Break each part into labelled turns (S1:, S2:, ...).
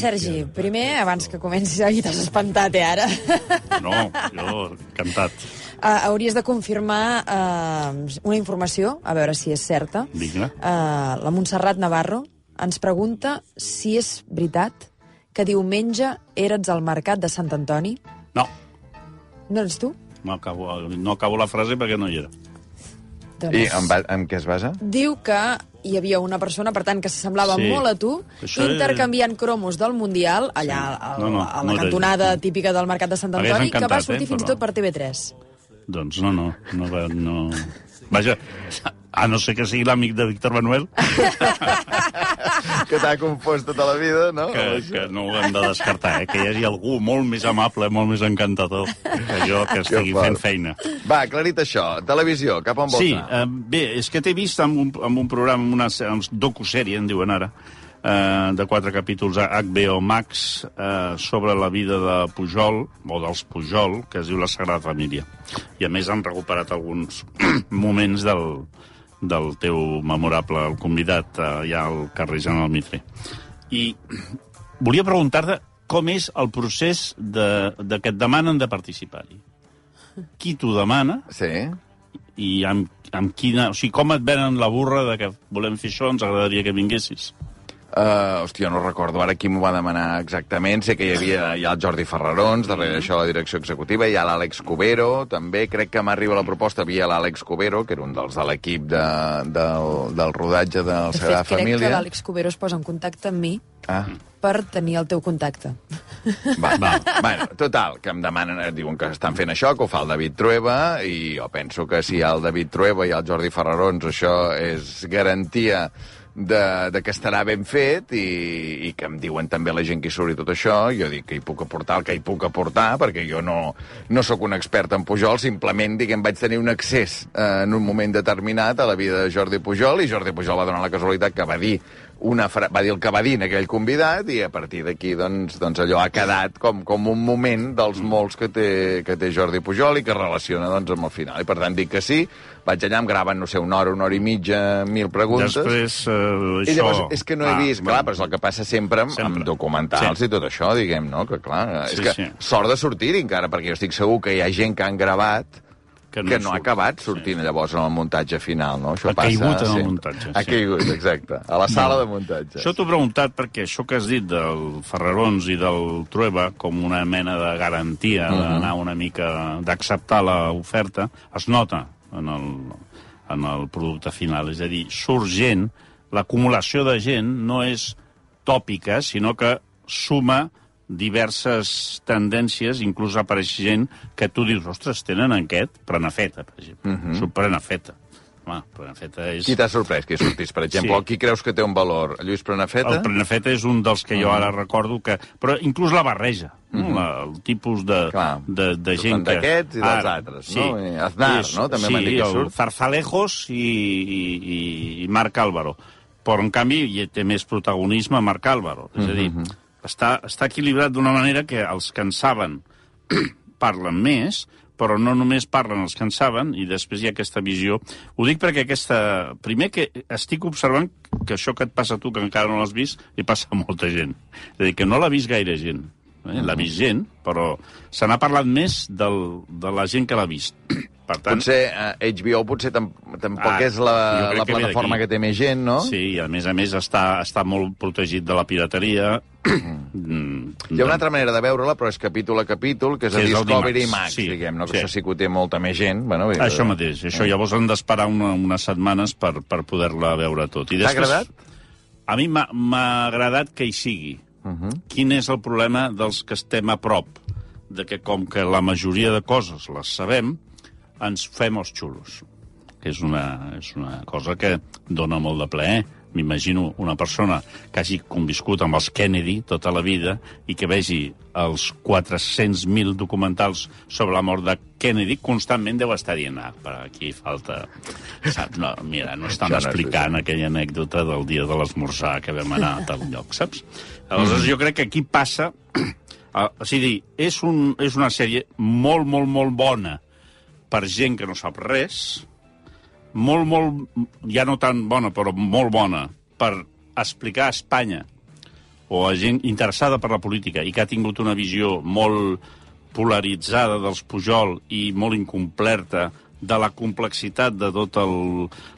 S1: Veure, Sergi, primer, abans que comencis, ai, t'has espantat, eh, ara?
S2: No, jo encantat.
S1: Uh, hauries de confirmar uh, una informació, a veure si és certa.
S2: Vinga.
S1: Uh, la Montserrat Navarro ens pregunta si és veritat que diumenge eres al mercat de Sant Antoni.
S2: No,
S1: No ets tu?
S2: no acabo, no acabo la frase perquè no hi era.
S1: Doncs
S3: I en, ba en què es basa?
S1: diu que hi havia una persona, per tant, que s'assemblava
S2: Sí.
S1: molt a tu,
S2: Això és-
S1: intercanviant cromos del Mundial, allà a,
S2: No, no,
S1: a
S2: no
S1: la
S2: era
S1: cantonada
S2: ell.
S1: típica del mercat de Sant Antoni, que va
S2: encantat,
S1: sortir
S2: eh,
S1: fins i
S2: però-
S1: tot per TV3.
S2: Doncs no, no, no, va, no... Vaja, a no ser que sigui l'amic de Víctor Manuel,
S3: Que t'ha confós tota la vida, no?
S2: que, que no ho hem de descartar, eh? que hi hagi algú molt més amable, molt més encantador que jo que estigui
S3: fort.
S2: fent feina.
S3: Va, aclarit això. Televisió, cap on vols
S2: Sí,
S3: anar?
S2: eh, bé, és que t'he vist en un, en un programa, en una en docusèrie, en diuen ara, eh, de quatre capítols a HBO Max eh, sobre la vida de Pujol, o dels Pujol, que es diu La Sagrada Família. I a més han recuperat alguns moments del, del teu memorable convidat eh, allà al carrer General Mitre. I volia preguntar-te com és el procés de, de que et demanen de participar-hi. Qui t'ho demana
S3: Sí.
S2: i amb, amb quina... O sigui, com et venen la burra de que volem fer això, ens agradaria que vinguessis?
S3: Uh, hòstia, no recordo ara qui m'ho va demanar exactament. Sé que hi havia hi ha el Jordi Ferrarons, darrere d'això la direcció executiva, hi ha l'Àlex Cubero, també. Crec que m'arriba la proposta via l'Àlex Cubero, que era un dels de l'equip de, del, del rodatge de la
S1: De
S3: Sagrada
S1: fet, crec que
S3: Família.
S1: l'Àlex Cubero es posa en contacte amb mi
S3: Ah,
S1: per tenir el teu contacte.
S3: va, va. bueno, total, que em demanen, eh, diuen que estan fent això, que ho fa el David Trueba, i jo penso que si hi ha el David Trueba i el Jordi Ferrarons, això és garantia de, de que estarà ben fet i, i que em diuen també la gent que hi surt tot això, jo dic que hi puc aportar el que hi puc aportar, perquè jo no, no sóc un expert en Pujol, simplement diguem, vaig tenir un accés eh, en un moment determinat a la vida de Jordi Pujol i Jordi Pujol va donar la casualitat que va dir una fra... va dir el que va dir en aquell convidat i a partir d'aquí doncs, doncs allò ha quedat com, com un moment dels molts que té, que té Jordi Pujol i que relaciona doncs, amb el final. I per tant dic que sí, vaig allà, em graven, no sé, una hora, una hora i mitja, mil preguntes.
S2: Després, eh,
S3: I
S2: això...
S3: llavors, és que no he
S2: Ah,
S3: vist, clar, però és el que passa sempre amb,
S2: Sempre.
S3: amb documentals
S2: Sí.
S3: i tot això, diguem, no? Que clar,
S2: Sí,
S3: és que
S2: sí.
S3: sort de sortir-hi encara, perquè jo estic segur que hi ha gent que han gravat
S2: Que no
S3: que no ha acabat sortint llavors en el muntatge final, no? Això
S2: Ha
S3: passa
S2: caigut en el
S3: sempre.
S2: muntatge,
S3: Ha
S2: sí.
S3: caigut, exacte. A la sala de muntatge.
S2: Això t'ho he preguntat perquè això que has dit del Ferrarons i del Trueba com una mena de garantia
S3: Mhm.
S2: d'anar una mica... d'acceptar l'oferta, es nota en el, en el producte final. És a dir, surt gent, l'acumulació de gent no és tòpica, sinó que suma diverses tendències, inclús apareix gent que tu dius, ostres, tenen aquest Prenafeta, per exemple. Mm -hmm. Surt Prenafeta. Home, Prenafeta és...
S3: Mhm. Qui t'ha sorprès que hi sortís, per exemple?
S2: Sí.
S3: Qui creus que té un valor? Lluís Prenafeta?
S2: El Prenafeta és un dels que jo ara recordo que... Però inclús la barreja, no? la, el tipus de,
S3: Clar.
S2: de, de gent que...
S3: d'aquests i dels altres,
S2: sí.
S3: no? I Aznar, no? També
S2: sí,
S3: m'han dit que surt.
S2: Zarzalejos i, i, i, i Marc Álvaro. Però, en canvi, hi té més protagonisme Marc Álvaro. És a dir,
S3: Mhm.
S2: Està, està equilibrat d'una manera que els que en saben parlen més, però no només parlen els que en saben, i després hi ha aquesta visió. Ho dic perquè aquesta... Primer que estic observant que això que et passa a tu, que encara no l'has vist, li passa a molta gent. És a dir, que no l'ha vist gaire gent. Eh? L'ha vist gent, però se n'ha parlat més del, de la gent que l'ha vist. Per tant,
S3: Potser eh, HBO potser tam tampoc
S2: Ah,
S3: és la, la
S2: que
S3: plataforma
S2: d'aquí.
S3: que té més gent, no?
S2: Sí, i a més a més està, està molt protegit de la pirateria. Mm,
S3: Hi ha una altra manera de veure-la, però és capítol a capítol, que és
S2: Sí,
S3: a Discovery Max,
S2: sí,
S3: diguem, no? Que
S2: sí.
S3: això sí que ho té molta més gent. Bueno, dir-
S2: Això mateix, això llavors han d'esperar una, unes setmanes per, per poder-la veure tot.
S3: T'ha agradat?
S2: A mi m'ha agradat que hi sigui. -huh. Quin és el problema dels que estem a prop? De que com que la majoria de coses les sabem, ens fem els xulos, que és una, és una cosa que dona molt de plaer. M'imagino una persona que hagi conviscut amb els Kennedy tota la vida i que vegi els 400.000 documentals sobre la mort de Kennedy, constantment deu estar dient, ah, per aquí falta... Saps? No, mira, no estan explicant aquella anècdota del dia de l'esmorzar que vam anar a tal lloc, saps? Aleshores, jo crec que aquí passa... O sigui, és, un, és una sèrie molt, molt, molt bona per gent que no sap res, molt, molt, ja no tan bona, però molt bona, per explicar a Espanya o a gent interessada per la política i que ha tingut una visió molt polaritzada dels Pujol i molt incomplerta de la complexitat de tot el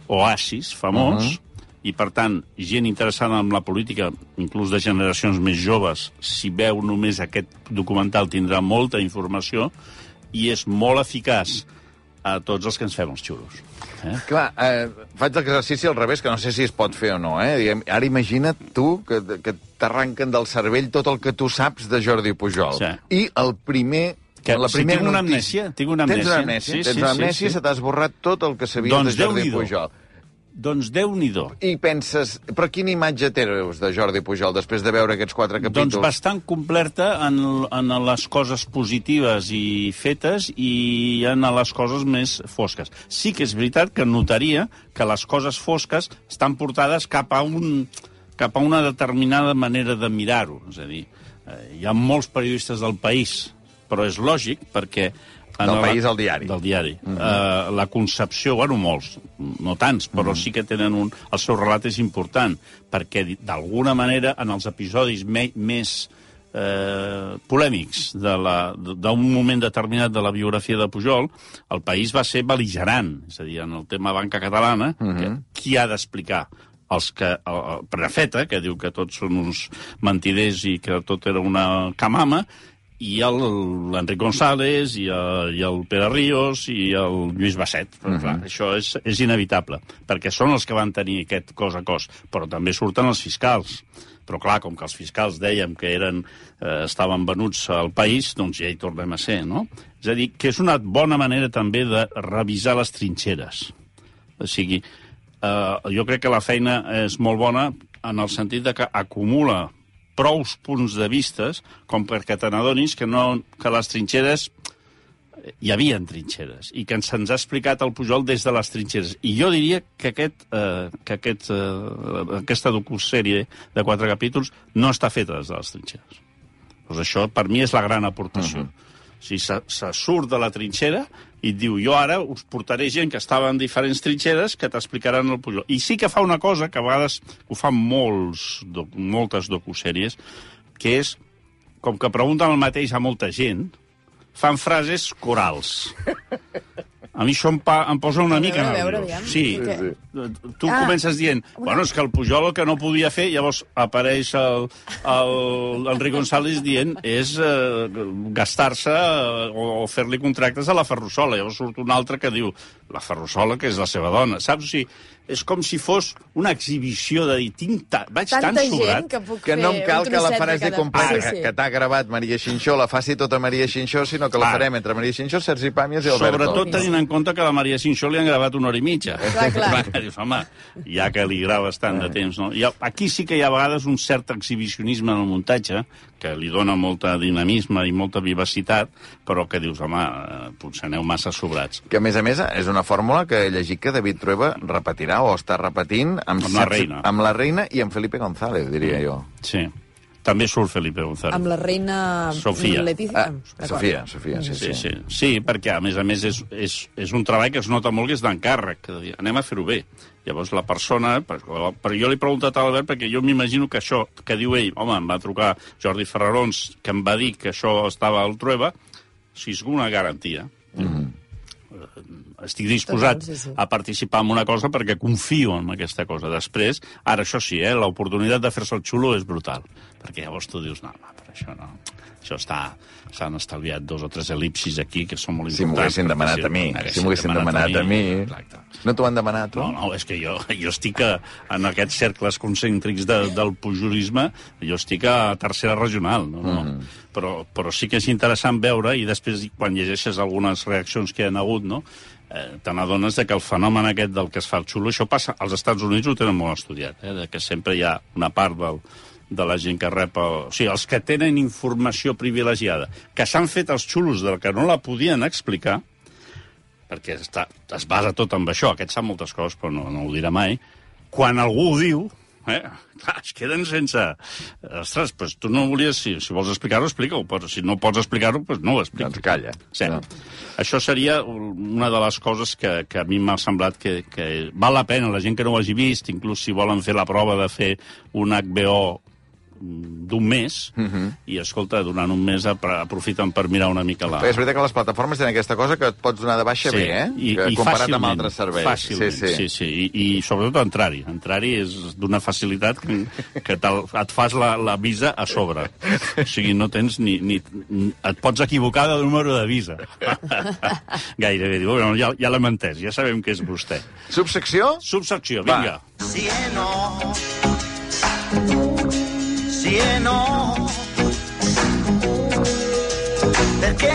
S2: oasis famós, uh -huh. i, per tant, gent interessada en la política, inclús de generacions més joves, si veu només aquest documental tindrà molta informació i és molt eficaç a tots els que ens fem els xulos. Eh?
S3: Clar, eh, faig l'exercici al revés, que no sé si es pot fer o no, eh? Diguem, ara imagina't tu que, que t'arranquen del cervell tot el que tu saps de Jordi Pujol.
S2: Sí.
S3: I el primer...
S2: Que,
S3: la
S2: si
S3: primera
S2: tinc una amnèsia, tinc una
S3: Tens
S2: amnèsia.
S3: una amnèsia,
S2: Sí,
S3: tens
S2: sí,
S3: una
S2: sí,
S3: amnèsia,
S2: sí.
S3: se t'ha esborrat tot el que sabies
S2: Doncs
S3: de Jordi. Pujol.
S2: Doncs Déu-n'hi-do.
S3: I penses, però quina imatge tens de Jordi Pujol després de veure aquests quatre capítols?
S2: Doncs bastant completa en, en les coses positives i fetes i en les coses més fosques. Sí que és veritat que notaria que les coses fosques estan portades cap a, un, cap a una determinada manera de mirar-ho. És a dir, eh, hi ha molts periodistes del país, però és lògic perquè...
S3: Del País, el diari.
S2: Del diari. Mm -hmm. uh, la concepció, bueno, molts, no tants, però mm -hmm. sí que tenen un... El seu relat és important, perquè d'alguna manera en els episodis me, més eh, polèmics d'un moment determinat de la biografia de Pujol, el país va ser beligerant, és a dir, en el tema banca catalana, mm -hmm. que, qui ha d'explicar els que, el, el Prenafeta, que diu que tots són uns mentiders i que tot era una camama, i l'Enric González, i el, i el Pere Ríos, i el Lluís Basset. Però, uh -huh. clar, això és, és inevitable, perquè són els que van tenir aquest cos a cos, però també surten els fiscals. Però, clar, com que els fiscals dèiem que eren, eh, estaven venuts al país, doncs ja hi tornem a ser, no? És a dir, que és una bona manera també de revisar les trinxeres. O sigui, eh, jo crec que la feina és molt bona en el sentit de que acumula prous punts de vistes com perquè te n'adonis que, no, que les trinxeres hi havia trinxeres i que se'ns ha explicat el Pujol des de les trinxeres. I jo diria que, aquest, eh, que aquest, eh, aquesta docusèrie de quatre capítols no està feta des de les trinxeres. Doncs això, per mi, és la gran aportació. Uh -huh. O sigui, se, se surt de la trinxera i diu, jo ara us portaré gent que estava en diferents trinxeres que t'explicaran el Pujol. I sí que fa una cosa que a vegades ho fan molts, doc, moltes docusèries, que és, com que pregunten el mateix a molta gent, fan frases corals. A mi això em, pa, em posa una
S1: A
S2: mica
S1: veure, a veure,
S2: nerviós.
S1: aviam.
S2: Sí,
S1: Què?
S2: tu
S1: Ah,
S2: comences dient, bueno, és que el Pujol el que no podia fer, llavors apareix el, el Enric González dient és eh, gastar-se eh, o, o fer-li contractes a la Ferrusola. Llavors surt un altre que diu, la Ferrusola, que és la seva dona, saps? O sigui, és com si fos una exhibició de dir, tinc ta... vaig
S1: Tanta
S2: tan
S1: que puc
S3: Que no em cal que la
S1: trosset
S3: frase
S1: cada-
S3: completa,
S1: Sí, sí.
S3: que t'ha gravat Maria Xinxó, la faci tota Maria Xinxó, sinó que la
S2: Clar.
S3: farem entre Maria Xinxó, Sergi Pàmies i Alberto.
S2: Sobretot tenint en compte que a la Maria Xinxó li han gravat una hora i mitja.
S1: Clar, clar.
S2: clar dius, home, ja que li graves tant de temps, no? I aquí sí que hi ha a vegades un cert exhibicionisme en el muntatge, que li dona molta dinamisme i molta vivacitat, però que dius, home, eh, potser aneu massa sobrats.
S3: Que, a més a més, és una fórmula que he llegit que David Trueba repetirà o està repetint amb,
S2: Amb la reina.
S3: amb la reina i amb Felipe González, diria jo.
S2: Sí. També surt Felipe González.
S1: Amb la reina
S2: Sofia.
S1: Letícia.
S3: Ah. Sofia, Sofia, sí,
S2: Sí,
S3: sí.
S2: sí, sí, perquè a més a més és, és, és un treball que es nota molt que és d'encàrrec, anem a fer-ho bé. Llavors la persona, però, però jo li he preguntat a l'Albert perquè jo m'imagino que això que diu ell, home, em va trucar Jordi Ferrarons, que em va dir que això estava al Trueba, si és una garantia. Estic disposat
S1: Total, sí, sí.
S2: a participar en una cosa perquè confio en aquesta cosa. Després, ara això sí, eh, l'oportunitat de fer-se el xulo és brutal. perquè llavors tu dius, no, no, per això no. Això està... S'han estalviat dos o tres elipsis aquí que són molt
S3: Si m'ho
S2: importants.
S3: haguessin demanat a mi, si m'ho haguessin demanat a mi...
S2: Exacte.
S3: No t'ho han demanat, tu?
S2: No, no, és que jo, jo estic a, en aquests cercles concèntrics de, del pujolisme, jo estic a tercera regional, no? no. Mm. Però, però sí que és interessant veure, i després, quan llegeixes algunes reaccions que hi ha hagut, no? eh, te n'adones que el fenomen aquest del que es fa el xulo, això passa, als Estats Units ho tenen molt estudiat, eh? de que sempre hi ha una part del, de la gent que rep... El... O sigui, els que tenen informació privilegiada, que s'han fet els xulos del que no la podien explicar, perquè està, es basa tot amb això, aquest sap moltes coses, però no, no ho dirà mai, quan algú ho diu, eh, clar, es queden sense... Ostres, doncs tu no volies... Si, si vols explicar-ho, explica-ho, però si no pots explicar-ho, doncs no ho expliquis.
S3: Doncs calla.
S2: Sí.
S3: No.
S2: Això seria una de les coses que, que a mi m'ha semblat que, que val la pena, la gent que no ho hagi vist, inclús si volen fer la prova de fer un HBO d'un mes, uh -huh. i, escolta, durant un mes apro- aprofiten per mirar una mica la...
S3: És veritat que les plataformes tenen aquesta cosa que et pots donar de baixa bé, eh? que, comparat amb altres serveis.
S2: Fàcilment, sí, sí. sí, sí. I, I sobretot entrar-hi. Entrar-hi és d'una facilitat que, que te'l- et fas la, la visa a sobre. O sigui, no tens ni, ni... Et pots equivocar de número de visa. Gairebé. Diu, bueno, ja, ja l'hem entès, ja sabem que és vostè.
S3: Subsecció?
S2: Subsecció,
S3: Va.
S2: vinga.
S4: Sí e no. Sí e no. Perché,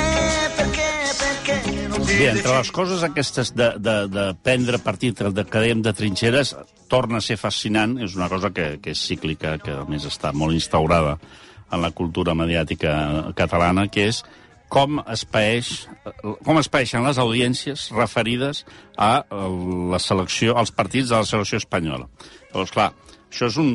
S2: Bé, entre les coses aquestes de, de, de prendre partit, de que dèiem de trinxeres, torna a ser fascinant, és una cosa que, que és cíclica, que a més està molt instaurada en la cultura mediàtica catalana, que és com es paeix, com es paeixen les audiències referides a la selecció, als partits de la selecció espanyola. Llavors, clar, això és un...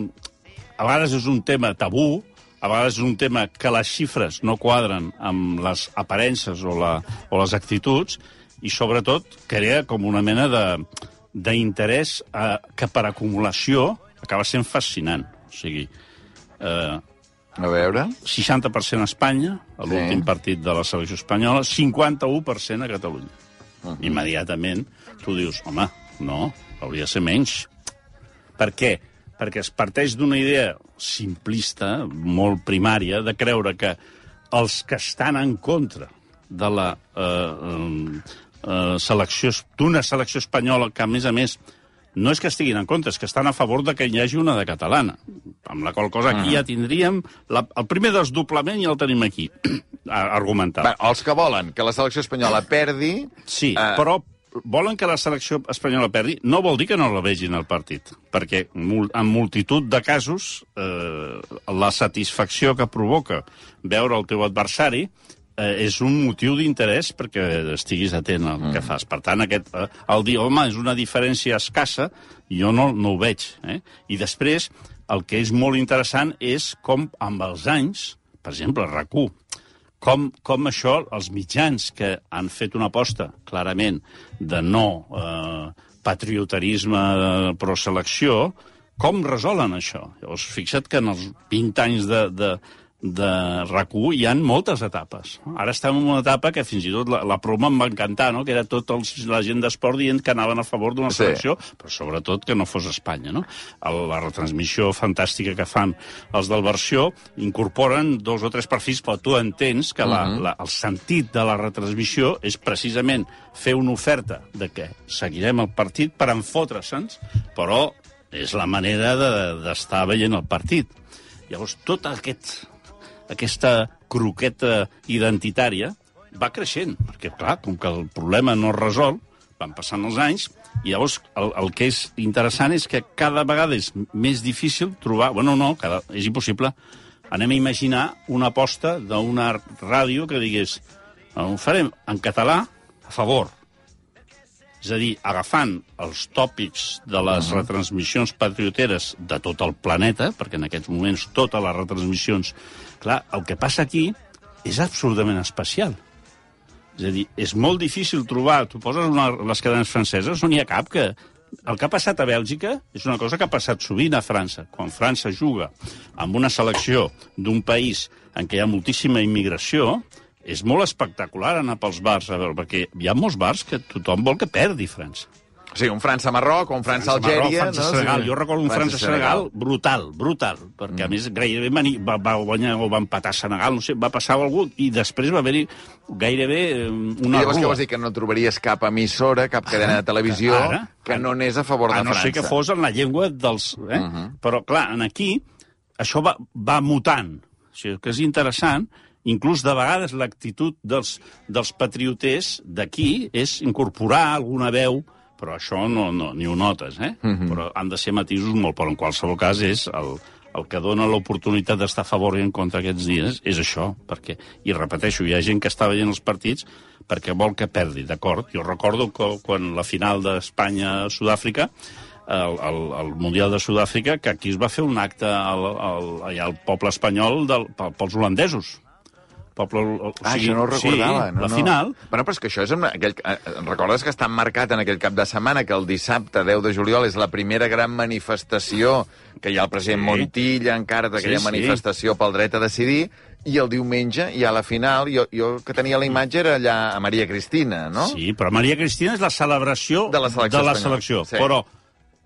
S2: A vegades és un tema tabú, a vegades és un tema que les xifres no quadren amb les aparences o, la, o les actituds, i sobretot crea com una mena de d'interès eh, que per acumulació acaba sent fascinant. O sigui, eh,
S3: A veure...
S2: 60% a Espanya, a l'últim
S3: Sí.
S2: partit de la selecció espanyola, 51% a Catalunya. Uh -huh. Immediatament tu dius, home, no, hauria de ser menys. Per què? Perquè es parteix d'una idea simplista, molt primària, de creure que els que estan en contra de la eh, eh, eh, selecció, d'una selecció espanyola que, a més a més, no és que estiguin en contra, és que estan a favor de que hi hagi una de catalana. Amb la qual cosa aquí ja tindríem... La, el primer desdoblament ja el tenim aquí, argumentat.
S3: Va, els que volen que la selecció espanyola perdi...
S2: Sí,
S3: Eh,
S2: però volen que la selecció espanyola perdi, no vol dir que no la vegin al partit, perquè en multitud de casos eh, la satisfacció que provoca veure el teu adversari eh, és un motiu d'interès perquè estiguis atent al que fas. Per tant, aquest, eh, el dir, home, és una diferència escassa, jo no, no ho veig. Eh? I després, el que és molt interessant és com, amb els anys, per exemple, RAC1, com, com això, els mitjans que han fet una aposta, clarament, de no eh, patriotarisme eh, pro-selecció, com resolen això? Llavors, fixa't que en els 20 anys de, de, de RAC1 hi han moltes etapes. Ara estem en una etapa que fins i tot la, la promo em va encantar, no? que era tota els, la gent d'esport dient que anaven a favor d'una
S3: Sí.
S2: selecció, però sobretot que no fos Espanya. No? El, la retransmissió fantàstica que fan els del versió incorporen dos o tres perfils, però tu entens que la, la, el sentit de la retransmissió és precisament fer una oferta de que seguirem el partit per enfotre-se'ns, però és la manera de- d'estar de, veient el partit. Llavors, tot aquest, aquesta croqueta identitària va creixent, perquè, clar, com que el problema no es resol, van passant els anys, i llavors el, el que és interessant és que cada vegada és més difícil trobar... Bueno, no, cada, és impossible. Anem a imaginar una aposta d'una ràdio que digués ho farem en català a favor, és a dir, agafant els tòpics de les retransmissions patrioteres de tot el planeta, perquè en aquests moments totes les retransmissions... Clar, el que passa aquí és absolutament especial. És a dir, és molt difícil trobar... Tu poses una, les cadenes franceses, no n'hi ha cap que... El que ha passat a Bèlgica és una cosa que ha passat sovint a França. Quan França juga amb una selecció d'un país en què hi ha moltíssima immigració, és molt espectacular anar pels bars a veure, perquè hi ha molts bars que tothom vol que perdi França.
S3: Sí, un França-Marroc un França-Algèria.
S2: França-Senegal.
S3: Sí.
S2: Jo recordo un França-Senegal brutal, brutal, perquè a més gairebé va, va, va guanyar o va empatar Senegal, no sé, va passar algú i després va haver-hi gairebé eh,
S3: I
S2: una
S3: llavors què
S2: rua.
S3: vols dir? Que no trobaries cap emissora, cap cadena de televisió
S2: Ara?
S3: que no anés a favor de
S2: a no
S3: França.
S2: ser que fos en la llengua dels... Eh? Uh -huh. Però, clar, en aquí això va, va mutant. O sigui, que és interessant, inclús de vegades l'actitud dels, dels patrioters d'aquí és incorporar alguna veu, però això no, no, ni ho notes, eh? Uh -huh. Però han de ser matisos molt, però en qualsevol cas és el, el que dona l'oportunitat d'estar a favor i en contra aquests dies és això, perquè, i repeteixo, hi ha gent que està veient els partits perquè vol que perdi, d'acord? Jo recordo que quan la final d'Espanya-Sudàfrica, el, el, el Mundial de Sud-àfrica, que aquí es va fer un acte al, al, allà al poble espanyol del, pel- pels holandesos. Poble, o
S3: Ah, això no ho recordava.
S2: Sí,
S3: no,
S2: la
S3: no.
S2: final,
S3: Bueno, però és que això és... Aquell, eh, recordes que està marcat en aquell cap de setmana que el dissabte 10 de juliol és la primera gran manifestació que hi ha el president
S2: Sí.
S3: Montilla encara d'aquella
S2: Sí, sí.
S3: manifestació pel dret a decidir i el diumenge hi ha la final. Jo, jo que tenia la imatge era allà a Maria Cristina, no?
S2: Sí, però Maria Cristina és la celebració
S3: De la selecció
S2: de la selecció.
S3: sí.
S2: Però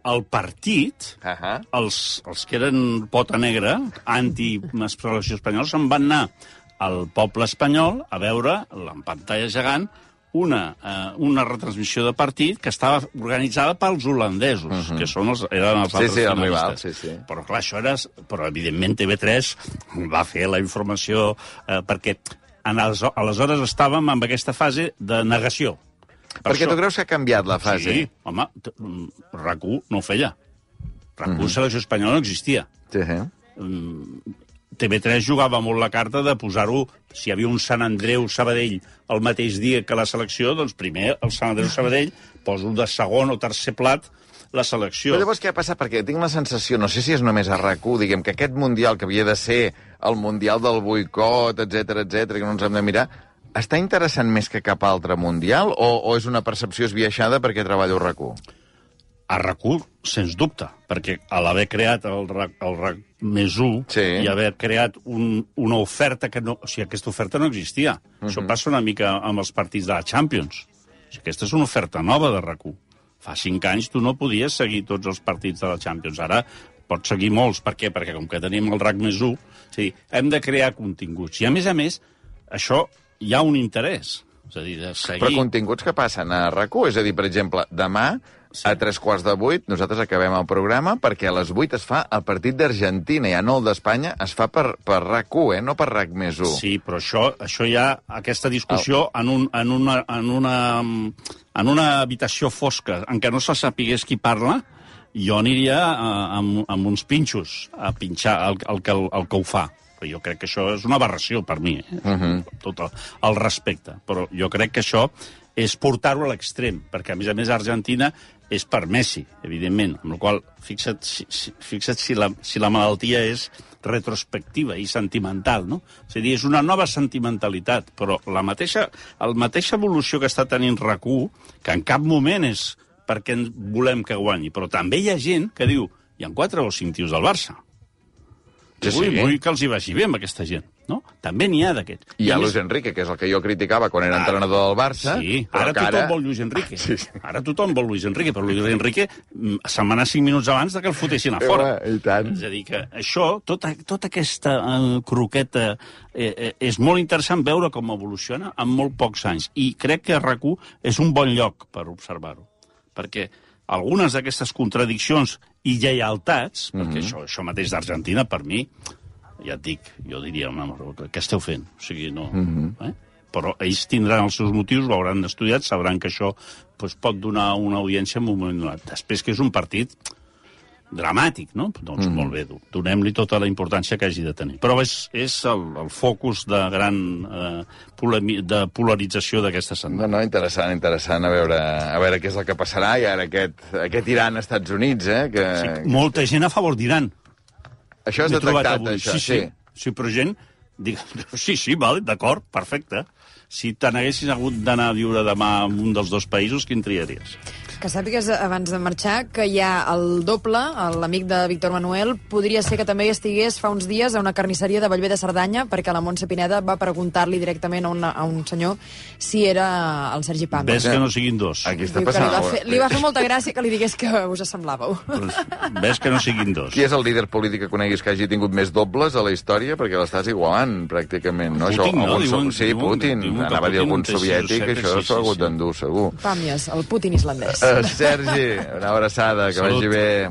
S2: el partit,
S3: Uh -huh.
S2: els, els que eren pota negra, anti-selecció espanyola, se'n van anar al poble espanyol a veure, en pantalla gegant, una, eh, una retransmissió de partit que estava organitzada pels holandesos, que són els, eren els
S3: Mhm. Sí,
S2: altres
S3: sí, el rival, sí, sí.
S2: Però, clar, això era... Però, evidentment, TV3 va fer la informació eh, perquè en els, aleshores estàvem en aquesta fase de negació. Per
S3: Perquè tu creus que ha canviat la fase?
S2: Sí, home, mm, RAC1 no ho feia. RAC1 selecció espanyola no existia.
S3: Sí, sí.
S2: TV3 jugava molt la carta de posar-ho, si hi havia un Sant Andreu Sabadell el mateix dia que la selecció, doncs primer el Sant Andreu Sabadell poso de segon o tercer plat la selecció.
S3: Però llavors què ha passat? Perquè tinc la sensació, no sé si és només a rac diguem, que aquest Mundial, que havia de ser el Mundial del boicot, etc etc que no ens hem de mirar, està interessant més que cap altre Mundial o, o és una percepció esbiaixada perquè treballo a rac
S2: a RAC1, sens dubte, perquè a l'haver creat el RAC, el RAC més 1
S3: Sí.
S2: i haver creat un, una oferta que no... O sigui, aquesta oferta no existia. Uh -huh. Això passa una mica amb els partits de la Champions. O sigui, aquesta és una oferta nova de RAC1. Fa cinc anys tu no podies seguir tots els partits de la Champions. Ara pots seguir molts. Per què? Perquè com que tenim el RAC més 1, és a dir, hem de crear continguts. I a més a més, això hi ha un interès. És a dir, de seguir...
S3: Però continguts que passen a rac És a dir, per exemple, demà, sí. a tres quarts de vuit, nosaltres acabem el programa perquè a les vuit es fa el partit d'Argentina, ja no el d'Espanya, es fa per, per RAC1, eh? no per RAC més 1.
S2: Sí, però això, això hi ha aquesta discussió en, un, en, una, en, una, en una habitació fosca en què no se sapigués qui parla, jo aniria a, amb, amb uns pinxos a pinxar el, el, que, el, el que ho fa. Però jo crec que això és una aberració per mi, eh? uh -huh. tot el, el respecte. Però jo crec que això és portar-ho a l'extrem, perquè, a més a més, Argentina és per Messi, evidentment, amb la qual fixa't, si, si, fixa't si, la, si la malaltia és retrospectiva i sentimental, no? És a dir, és una nova sentimentalitat, però la mateixa, la mateixa evolució que està tenint rac que en cap moment és perquè en volem que guanyi, però també hi ha gent que diu hi ha quatre o cinc tios del Barça.
S3: Sí,
S2: Sí, vull, vull que els hi vagi bé amb aquesta gent, no? També n'hi ha d'aquests.
S3: I hi ha Luis Enrique, que és el que jo criticava quan era entrenador del Barça.
S2: Sí, ara tothom vol Luis Enrique.
S3: Sí, sí.
S2: Ara tothom vol Luis Enrique, però Luis Enrique mm, se'n va anar 5 minuts abans de que el fotessin a fora.
S3: Eh, I tant.
S2: És a dir, que això, tota, tota aquesta eh, croqueta, eh, eh, és molt interessant veure com evoluciona en molt pocs anys. I crec que rac és un bon lloc per observar-ho. Perquè algunes d'aquestes contradiccions i lleialtats,
S3: Mhm.
S2: perquè això, això mateix d'Argentina, per mi, ja et dic, jo diria, però què esteu fent? O sigui, no...
S3: Mhm.
S2: eh? Però ells tindran els seus motius, ho hauran estudiat, sabran que això doncs, pot donar una audiència en un moment donat. Després que és un partit dramàtic, no? Doncs mm. molt bé, do- donem-li tota la importància que hagi de tenir. Però és, és el, el focus de gran eh, de polarització d'aquesta setmana.
S3: No, no, interessant, interessant, a veure, a veure què és el que passarà, i ara aquest, aquest Iran-Estats Units, eh, que...
S2: Sí, molta gent a favor d'Iran.
S3: Això
S2: trobat
S3: detectat, això,
S2: sí, sí. Sí, però gent... Sí, sí, vale, d'acord, perfecte. Si te n'haguessis hagut d'anar a viure demà en un dels dos països, quin triaries?
S1: Que sàpigues, abans de marxar, que hi ha el doble, l'amic de Víctor Manuel, podria ser que també estigués fa uns dies a una carnisseria de Bellver de Cerdanya, perquè la Montse Pineda va preguntar-li directament a, una, a un senyor si era el Sergi Pàmies.
S2: Ves que no siguin dos.
S3: Aquí està
S1: Diu que li,
S3: passant...
S1: va fer, li va fer molta gràcia que li digués que us assemblàveu.
S2: Doncs ves que no siguin dos.
S3: Qui és el líder polític que coneguis que hagi tingut més dobles a la història? Perquè l'estàs igualant, pràcticament, no?
S2: Putin, no?
S3: algun
S2: Diuen-
S3: sí,
S2: diuen-
S3: Putin.
S2: diuen
S3: Anava a dir
S2: Putin
S3: algun soviètic, això
S2: sí,
S3: s'ho ha
S2: sí,
S3: hagut d'endur, segur.
S1: Pàmies, el Putin islandès.
S3: Uh, Sergi, una abraçada, que
S2: Salut.
S3: vagi bé.